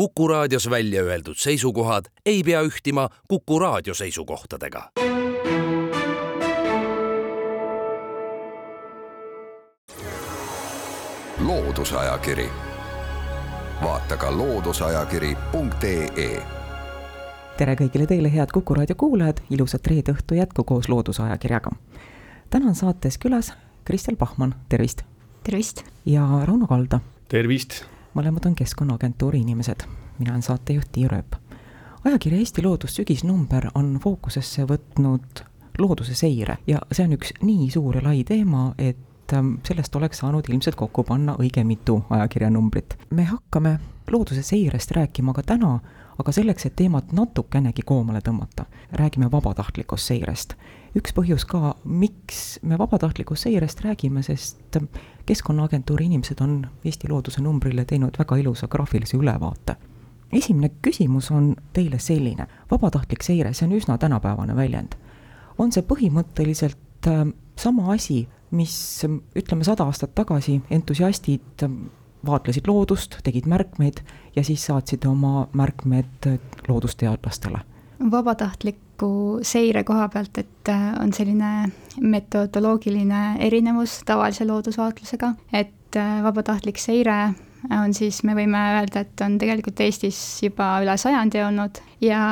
Kuku raadios välja öeldud seisukohad ei pea ühtima Kuku raadio seisukohtadega. loodusajakiri, vaata ka looduseajakiri.ee tere kõigile teile, head Kuku raadio kuulajad, ilusat reede õhtu jätku koos Loodusajakirjaga. täna on saates külas Kristel Pahman, tervist! tervist! ja Rauno Kalda. tervist! Mõlemad on Keskkonnaagentuuri inimesed, mina olen saatejuht Tiia Rööp. ajakirja Eesti Loodus sügisnumber on fookusesse võtnud looduse seire ja see on üks nii suur ja lai teema, et ähm, sellest oleks saanud ilmselt kokku panna õige mitu ajakirjanumbrit. me hakkame looduse seirest rääkima ka täna, aga selleks, et teemat natukenegi koomale tõmmata, räägime vabatahtlikust seirest. üks põhjus ka, miks me vabatahtlikust seirest räägime, sest Keskkonnaagentuuri inimesed on Eesti looduse numbrile teinud väga ilusa graafilise ülevaate. esimene küsimus on teile selline, vabatahtlik seire, see on üsna tänapäevane väljend. on see põhimõtteliselt äh, sama asi, mis ütleme, sada aastat tagasi entusiastid vaatlesid loodust, tegid märkmeid ja siis saatsid oma märkmed loodusteadlastele. vabatahtliku seire koha pealt, et äh, on selline metodoloogiline erinevus tavalise loodusvaatlusega, et äh, vabatahtlik seire on siis, me võime öelda, et on tegelikult Eestis juba üle sajandi olnud ja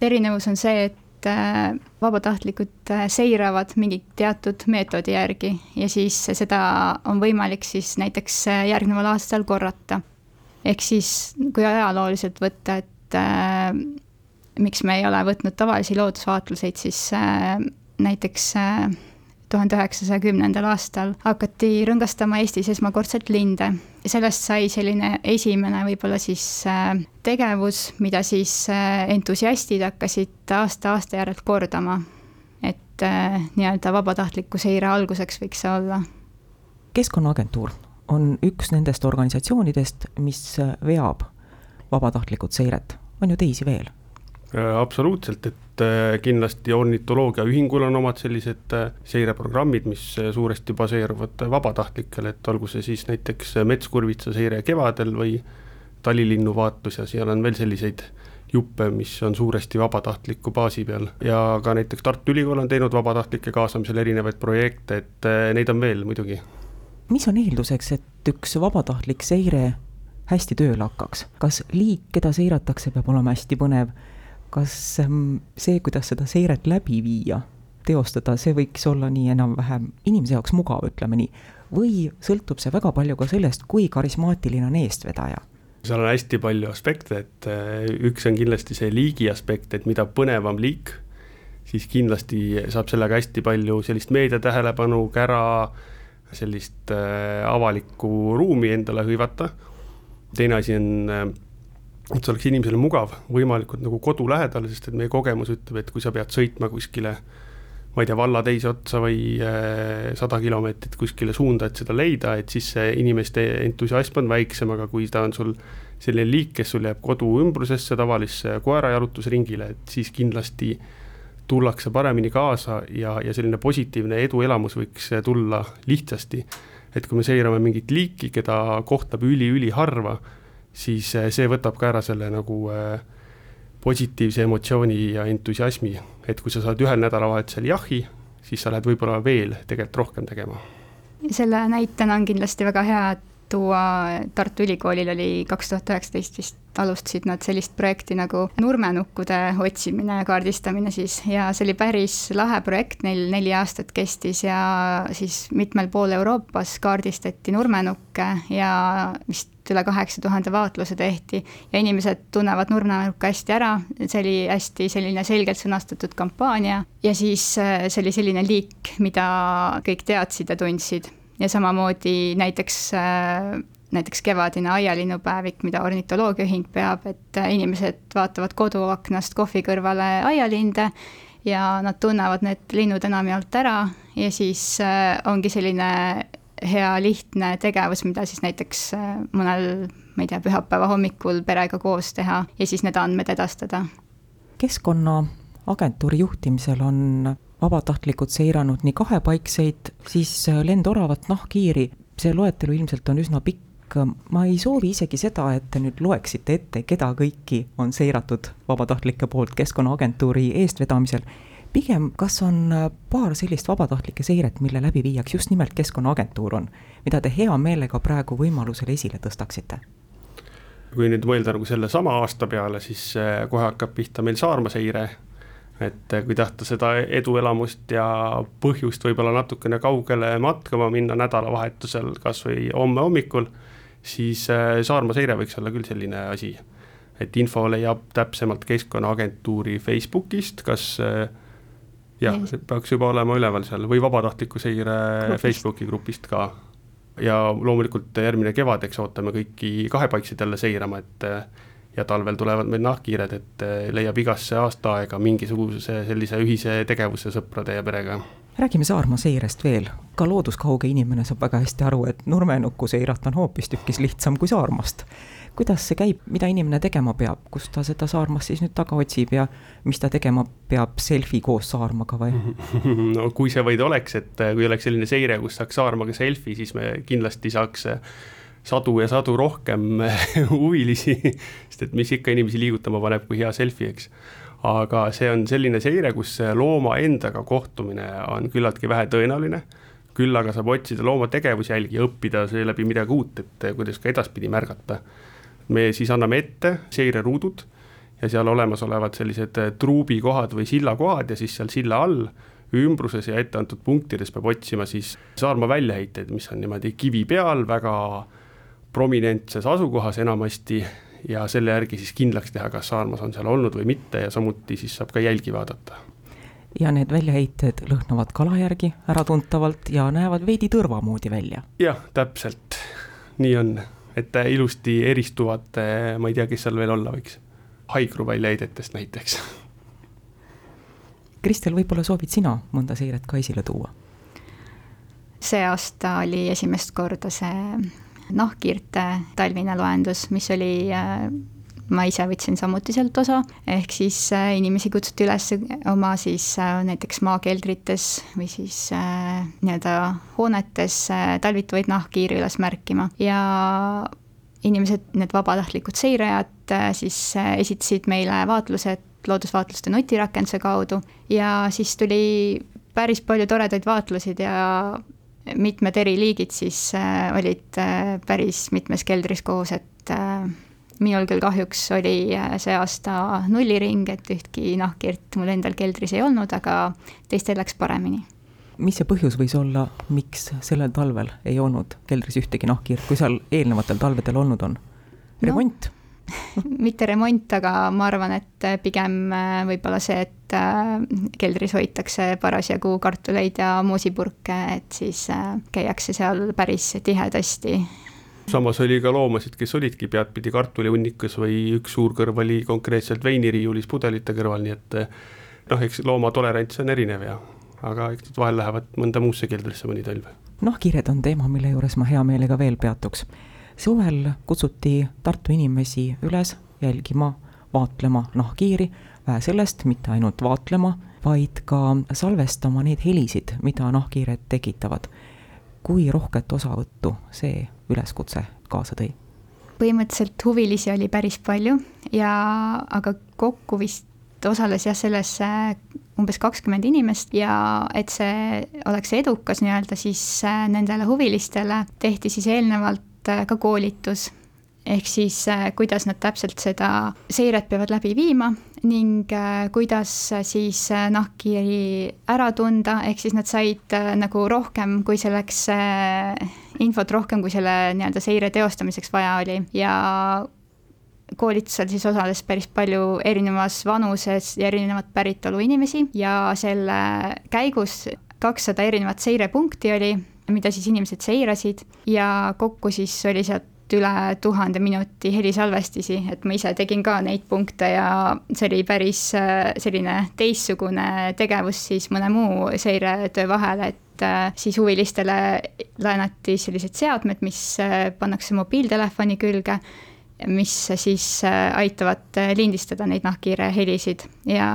erinevus on see, et et äh, vabatahtlikud äh, seiravad mingi teatud meetodi järgi ja siis seda on võimalik siis näiteks äh, järgneval aastal korrata. ehk siis, kui ajalooliselt võtta, et äh, miks me ei ole võtnud tavalisi loodusvaatluseid, siis äh, näiteks äh, tuhande üheksasaja kümnendal aastal hakati rõngastama Eestis esmakordselt linde ja sellest sai selline esimene võib-olla siis äh, tegevus, mida siis äh, entusiastid hakkasid aasta-aasta järelt kordama. et äh, nii-öelda vabatahtliku seire alguseks võiks see olla. keskkonnaagentuur on üks nendest organisatsioonidest, mis veab vabatahtlikud seiret, on ju teisi veel absoluutselt, et kindlasti ornitoloogiaühingul on omad sellised äh, seireprogrammid, mis suuresti baseeruvad vabatahtlikel, et olgu see siis näiteks metskurvitsa seire kevadel või talilinnu vaatlus ja seal on veel selliseid juppe, mis on suuresti vabatahtliku baasi peal. Ja ka näiteks Tartu Ülikool on teinud vabatahtlike kaasamisel erinevaid projekte, et neid on veel muidugi. mis on eelduseks, et üks vabatahtlik seire hästi tööle hakkaks, kas liik, keda seiratakse, peab olema hästi põnev kas ehm, see, kuidas seda seiret läbi viia, teostada, see võiks olla nii enam-vähem inimese jaoks mugav, ütleme nii, või sõltub see väga palju ka sellest, kui karismaatiline on eestvedaja? seal on hästi palju aspekte, et eh, üks on kindlasti see liigi aspekt, et mida põnevam liik, siis kindlasti saab sellega hästi palju sellist meedia tähelepanu, kära, sellist äh, avalikku ruumi endale hõivata. teine asi on äh, et see oleks inimesele mugav, võimalikult nagu kodu lähedal, sest et meie kogemus ütleb, et kui sa pead sõitma kuskile ma ei tea, valla teise otsa või äh, sada kilomeetrit kuskile suunda, et seda leida, et siis see inimeste entusiasm on väiksem, aga kui ta on sul selline liik, kes sul jääb kodu ümbrusesse, tavalisse koerajalutusringile, et siis kindlasti tullakse paremini kaasa ja, ja selline positiivne eduelamus võiks tulla lihtsasti. et kui me seirame mingit liiki, keda kohtab üli-üliharva, siis eh, see võtab ka ära selle nagu eh, positiivse emotsiooni ja entusiasmi, et kui sa saad ühel nädalavahetusel jahi, siis sa lähed võib-olla veel tegelikult rohkem tegema. selle näitena on kindlasti väga hea tuua, Tartu Ülikoolil oli kaks tuhat üheksateist vist alustasid nad sellist projekti nagu nurmenukkude otsimine ja kaardistamine siis ja see oli päris lahe projekt, neil neli aastat kestis ja siis mitmel pool Euroopas kaardistati nurmenukke ja vist üle kaheksa tuhande vaatluse tehti ja inimesed tunnevad nurmenukka hästi ära, see oli hästi selline selgelt sõnastatud kampaania ja siis äh, see oli selline liik, mida kõik teadsid ja tundsid. Ja samamoodi näiteks äh, näiteks kevadine aialinnupäevik, mida ornitoloogiaühing peab, et äh, inimesed vaatavad koduaknast kohvi kõrvale aialinde ja nad tunnevad need linnud enamjaolt ära. Ja siis ongi selline hea lihtne tegevus, mida siis näiteks äh, mõnel, ma ei tea, pühapäeva hommikul perega koos teha ja siis need andmed edastada. keskkonnaagentuuri juhtimisel on vabatahtlikud seiranud nii kahepaikseid, siis lendoravat, nahkhiiri, see loetelu ilmselt on üsna pikk, ma ei soovi isegi seda, et te nüüd loeksite ette, keda kõiki on seiratud vabatahtlike poolt Keskkonnaagentuuri eestvedamisel. Pigem, kas on paar sellist vabatahtlike seiret, mille läbiviijaks just nimelt Keskkonnaagentuur on, mida te hea meelega praegu võimalusel esile tõstaksite? kui nüüd mõelda nagu sellesama aasta peale, siis kohe hakkab pihta meil Saarma seire et eh, kui tahta seda eduelamust ja põhjust võib-olla natukene kaugele matkama minna nädalavahetusel, kas või homme hommikul, siis Saarma seire võiks olla küll selline asi. et info leiab täpsemalt Keskkonnaagentuuri Facebookist, kas eh, jah, see peaks juba olema üleval seal või vabatahtliku seire. Facebooki grupist ka. ja loomulikult järgmine kevad, eks ootame kõiki kahepaikseid jälle seirama, et ja talvel tulevad meil nahkhiired, et eh, leiab igasse aastaaega mingisuguse sellise ühise tegevuse sõprade ja perega. räägime Saarma seirest veel, ka looduskauge inimene saab väga hästi aru, et nurmenukku seirata on hoopistükkis lihtsam kui Saarmast. Kuidas see käib, mida inimene tegema peab, kus ta seda Saarmast siis nüüd taga otsib ja mis ta tegema peab, selfie koos Saarmaga või? no kui see vaid oleks, et eh, kui oleks selline seire, kus saaks Saarmaga selfie, siis me kindlasti saaks eh, sadu ja sadu rohkem huvilisi, sest et mis ikka inimesi liigutama paneb kui hea selfie, eks. aga see on selline seire, kus looma endaga kohtumine on küllaltki vähetõenäoline, küll aga saab otsida looma tegevusjälgi ja õppida seeläbi midagi uut, et kuidas ka edaspidi märgata. Me siis anname ette seireruudud ja seal olemasolevad sellised truubikohad või sillakohad ja siis seal silla all ümbruses ja etteantud punktides peab otsima siis Saarma väljaheiteid, mis on niimoodi kivi peal väga prominentses asukohas enamasti ja selle järgi siis kindlaks teha, kas saarmas on seal olnud või mitte ja samuti siis saab ka jälgi vaadata. ja need väljaheited lõhnavad kala järgi äratuntavalt ja näevad veidi tõrva moodi välja. jah, täpselt, nii on, et ilusti eristuvad, ma ei tea, kes seal veel olla võiks, haigru väljaheidetest näiteks. Kristel, võib-olla soovid sina mõnda seiret ka esile tuua? see aasta oli esimest korda see nahkhiirte talvine loendus, mis oli äh, ma ise võtsin samuti sealt osa, ehk siis äh, inimesi kutsuti üles oma siis äh, näiteks maakeldrites või siis äh, nii-öelda hoonetes talvituvaid nahkhiiri üles märkima. Ja inimesed, need vabatahtlikud seirajad siis esitasid meile vaatlused loodusvaatluste nutirakenduse kaudu. Ja siis tuli päris palju toredaid vaatlusid ja mitmed eri liigid siis olid päris mitmes keldris koos, et minul küll kahjuks oli see aasta nulliring, et ühtki nahkhiirt mul endal keldris ei olnud, aga teistel läks paremini. mis see põhjus võis olla, miks sellel talvel ei olnud keldris ühtegi nahkhiirt, kui seal eelnevatel talvedel olnud on? remont no.? mitte remont, aga ma arvan, et pigem äh, võib-olla see, et äh, keldris hoitakse parasjagu kartuleid ja moosipurke, et siis äh, käiakse seal päris tihedasti samas oli ka loomasid, kes olidki peadpidi kartulihunnikus või üks suur kõrv oli konkreetselt veiniriiulis pudelite kõrval, nii et noh, eks looma tolerants on erinev ja aga eks nad vahel lähevad mõnda muusse keldrisse mõni talv. nahkhiired on teema, mille juures ma hea meelega veel peatuks suvel kutsuti Tartu inimesi üles jälgima, vaatlema nahkhiiri, vähe sellest, mitte ainult vaatlema, vaid ka salvestama neid helisid, mida nahkhiired tekitavad. kui rohket osavõttu see üleskutse kaasa tõi? põhimõtteliselt huvilisi oli päris palju ja aga kokku vist osales jah, selles umbes kakskümmend inimest ja et see oleks edukas nii-öelda, siis nendele huvilistele tehti siis eelnevalt Äh, ka koolitus, ehk siis äh, kuidas nad täpselt seda seiret peavad läbi viima ning äh, kuidas siis nahkhiiri ära tunda, ehk siis nad said nagu rohkem, kui selleks infot rohkem, kui selle nii-öelda seire teostamiseks vaja oli. Ja koolitusel siis osales päris palju erinevas vanuses ja erinevat päritolu inimesi ja selle käigus kakssada erinevat seirepunkti oli mida siis inimesed seirasid ja kokku siis oli sealt üle tuhande minuti helisalvestisi, et ma ise tegin ka neid punkte ja see oli päris äh, selline teistsugune tegevus siis mõne muu seiretöö vahel, et äh, siis huvilistele laenati sellised seadmed, mis äh, pannakse mobiiltelefoni külge, mis siis aitavad lindistada neid nahkhiire helisid. Ja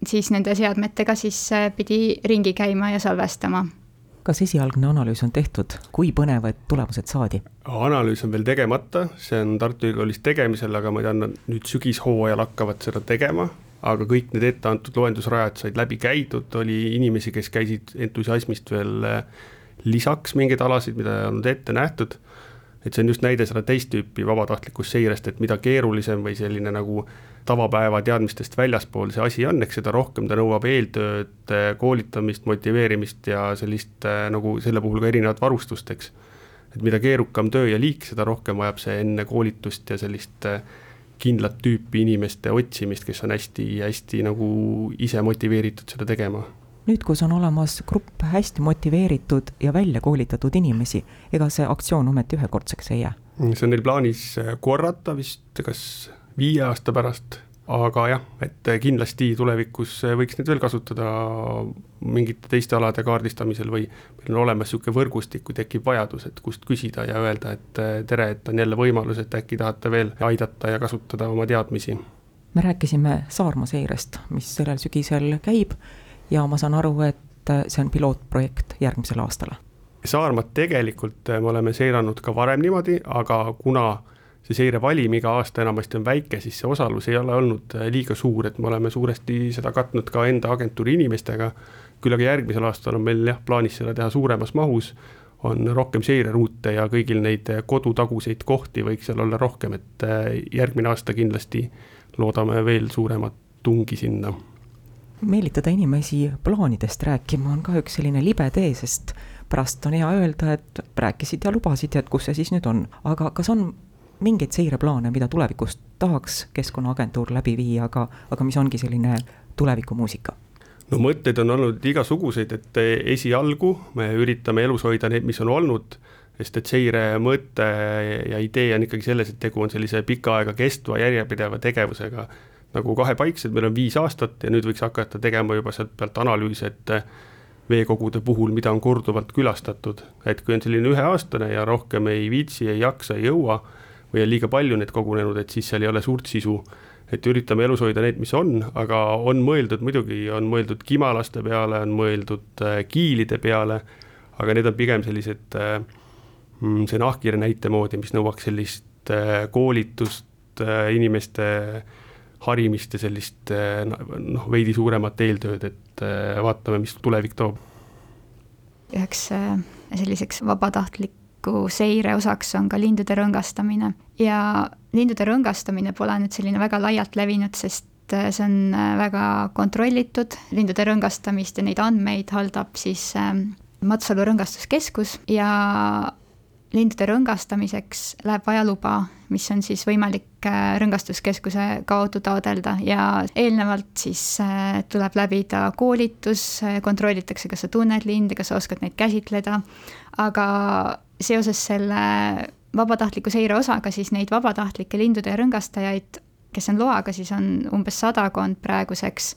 siis nende seadmetega siis pidi ringi käima ja salvestama kas esialgne analüüs on tehtud, kui põnevad tulemused saadi? analüüs on veel tegemata, see on Tartu Ülikoolis tegemisel, aga ma tean, nüüd sügishooajal hakkavad seda tegema, aga kõik need etteantud loendusrajad said läbi käidud, oli inimesi, kes käisid entusiasmist veel eh, lisaks mingeid alasid, mida ei olnud ette nähtud et see on just näide seda teist tüüpi vabatahtlikust seirest, et mida keerulisem või selline nagu tavapäeva teadmistest väljaspool see asi on, eks seda rohkem ta nõuab eeltööd, koolitamist, motiveerimist ja sellist äh, nagu selle puhul ka erinevat varustust, eks. et mida keerukam töö ja liik, seda rohkem vajab see enne koolitust ja sellist äh, kindlat tüüpi inimeste otsimist, kes on hästi-hästi nagu ise motiveeritud seda tegema nüüd, kus on olemas grupp hästi motiveeritud ja välja koolitatud inimesi, ega see aktsioon ometi ühekordseks ei jää? see on neil plaanis äh, korrata vist kas viie aasta pärast, aga jah, et kindlasti tulevikus äh, võiks neid veel kasutada mingite teiste alade kaardistamisel või meil on olemas niisugune võrgustik, kui tekib vajadus, et kust küsida ja öelda, et äh, tere, et on jälle võimalus, et äkki tahate veel aidata ja kasutada oma teadmisi. me rääkisime Saarma seirest, mis sellel sügisel käib ja ma saan aru, et äh, see on pilootprojekt järgmisele aastale. Saarmat tegelikult äh, me oleme seiranud ka varem niimoodi, aga kuna see seirevalim iga aasta enamasti on väike, siis see osalus ei ole olnud äh, liiga suur, et me oleme suuresti seda katnud ka enda agentuuri inimestega. küll aga järgmisel aastal on meil jah, plaanis seda teha suuremas mahus, on rohkem seireruute ja kõigil neid kodutaguseid kohti võiks seal olla rohkem, et järgmine aasta kindlasti loodame veel suuremat tungi sinna meelitada inimesi plaanidest rääkima on ka üks selline libe tee, sest pärast on hea öelda, et rääkisid ja lubasid ja et kus see siis nüüd on. aga kas on mingeid seireplaane, mida tulevikus tahaks Keskkonnaagentuur läbi viia, aga, aga mis ongi selline tulevikumuusika? no mõtteid on olnud igasuguseid, et esialgu me üritame elus hoida neid, mis on olnud, sest et seire mõte ja idee on ikkagi selles, et tegu on sellise pikka aega kestva järjepideva tegevusega nagu kahepaiksed, meil on viis aastat ja nüüd võiks hakata tegema juba sealt pealt analüüse, et eh, veekogude puhul, mida on korduvalt külastatud, et kui on selline üheaastane ja rohkem ei viitsi, ei jaksa, ei jõua või on liiga palju neid kogunenud, et siis seal ei ole suurt sisu. et üritame elus hoida neid, mis on, aga on mõeldud muidugi, on mõeldud kimalaste peale, on mõeldud eh, kiilide peale, aga need on pigem sellised, eh, mm, see nahkhiire näite moodi, mis nõuaks sellist koolitust inimeste harimist ja sellist eh, noh, veidi suuremat eeltööd, et eh, vaatame, mis tulevik toob. üheks eh, selliseks vabatahtliku seire osaks on ka lindude rõngastamine ja lindude rõngastamine pole nüüd selline väga laialt levinud, sest see on väga kontrollitud, lindude rõngastamist ja neid andmeid haldab siis Matsalu rõngastuskeskus ja lindude rõngastamiseks läheb vaja luba, mis on siis võimalik rõngastuskeskuse kaudu taodelda ja eelnevalt siis äh, tuleb läbida koolitus, äh, kontrollitakse, kas sa tunned linde, kas sa oskad neid käsitleda, aga seoses selle vabatahtliku seire osaga, siis neid vabatahtlikke lindude rõngastajaid, kes on loaga, siis on umbes sadakond praeguseks.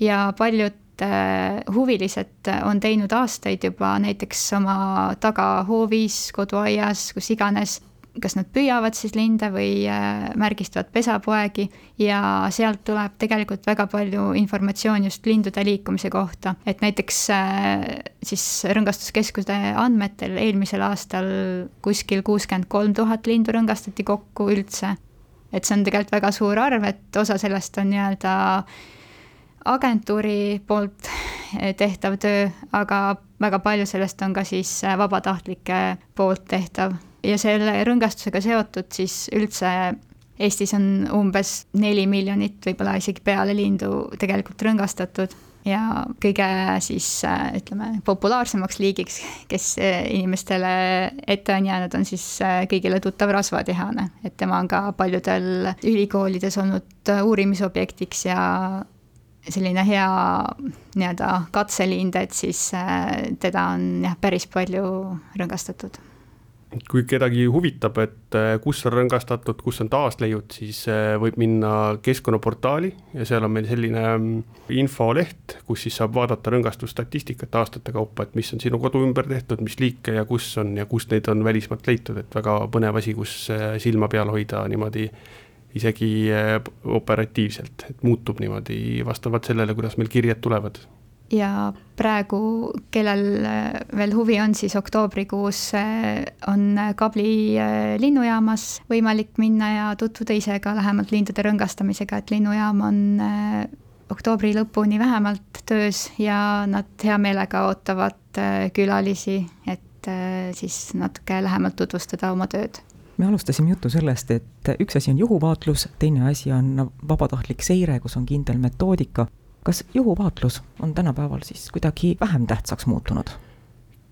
Ja paljud Äh, huvilised on teinud aastaid juba näiteks oma tagahoovis, koduaias, kus iganes, kas nad püüavad siis linde või äh, märgistavad pesapoegi ja sealt tuleb tegelikult väga palju informatsiooni just lindude liikumise kohta, et näiteks äh, siis Rõngastuskeskuse andmetel eelmisel aastal kuskil kuuskümmend kolm tuhat lindu rõngastati kokku üldse. et see on tegelikult väga suur arv, et osa sellest on nii-öelda agentuuri poolt tehtav töö, aga väga palju sellest on ka siis vabatahtlike poolt tehtav ja selle rõngastusega seotud siis üldse Eestis on umbes neli miljonit, võib-olla isegi peale lindu tegelikult rõngastatud ja kõige siis ütleme, populaarsemaks liigiks, kes inimestele ette on jäänud, on siis kõigile tuttav rasvatihane, et tema on ka paljudel ülikoolides olnud uurimisobjektiks ja selline hea nii-öelda katselind, et siis äh, teda on jah, päris palju rõngastatud. Kui kedagi huvitab, et äh, kus on rõngastatud, kus on taasleiud, siis äh, võib minna keskkonnaportaali ja seal on meil selline mm, infoleht, kus siis saab vaadata rõngastusstatistikat aastate kaupa, et mis on sinu kodu ümber tehtud, mis liike ja kus on ja kust neid on välismaalt leitud, et väga põnev asi, kus silma peal hoida niimoodi isegi äh, operatiivselt, et muutub niimoodi vastavalt sellele, kuidas meil kirjed tulevad. Ja praegu, kellel veel huvi on, siis oktoobrikuus on Kabli linnujaamas võimalik minna ja tutvuda ise ka lähemalt lindude rõngastamisega, et linnujaam on oktoobri lõpuni vähemalt töös ja nad hea meelega ootavad külalisi, et siis natuke lähemalt tutvustada oma tööd me alustasime juttu sellest, et üks asi on juhuvaatlus, teine asi on vabatahtlik seire, kus on kindel metoodika. Kas juhuvaatlus on tänapäeval siis kuidagi vähem tähtsaks muutunud?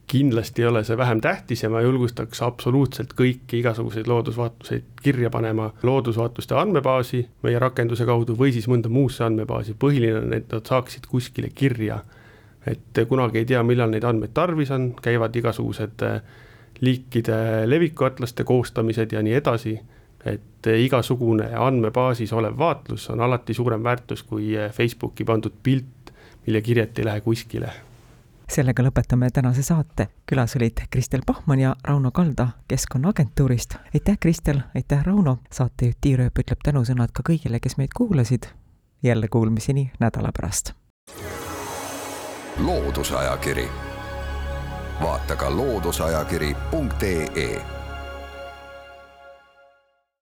kindlasti ei ole see vähem tähtis ja ma julgustaks absoluutselt kõiki igasuguseid loodusvaatluseid kirja panema loodusvaatluste andmebaasi meie rakenduse kaudu või siis mõnda muusse andmebaasi, põhiline on, et nad saaksid kuskile kirja. et kunagi ei tea, millal neid andmeid tarvis on, käivad igasugused äh, liikide levikuatlaste koostamised ja nii edasi, et igasugune andmebaasis olev vaatlus on alati suurem väärtus kui Facebooki pandud pilt, mille kirjet ei lähe kuskile. sellega lõpetame tänase saate. külas olid Kristel Pahman ja Rauno Kalda Keskkonnaagentuurist. aitäh, Kristel, aitäh, Rauno. saatejuht Tiirööp ütleb tänusõnad ka kõigile, kes meid kuulasid. jälle kuulmiseni nädala pärast. loodusajakiri vaata ka looduseajakiri.ee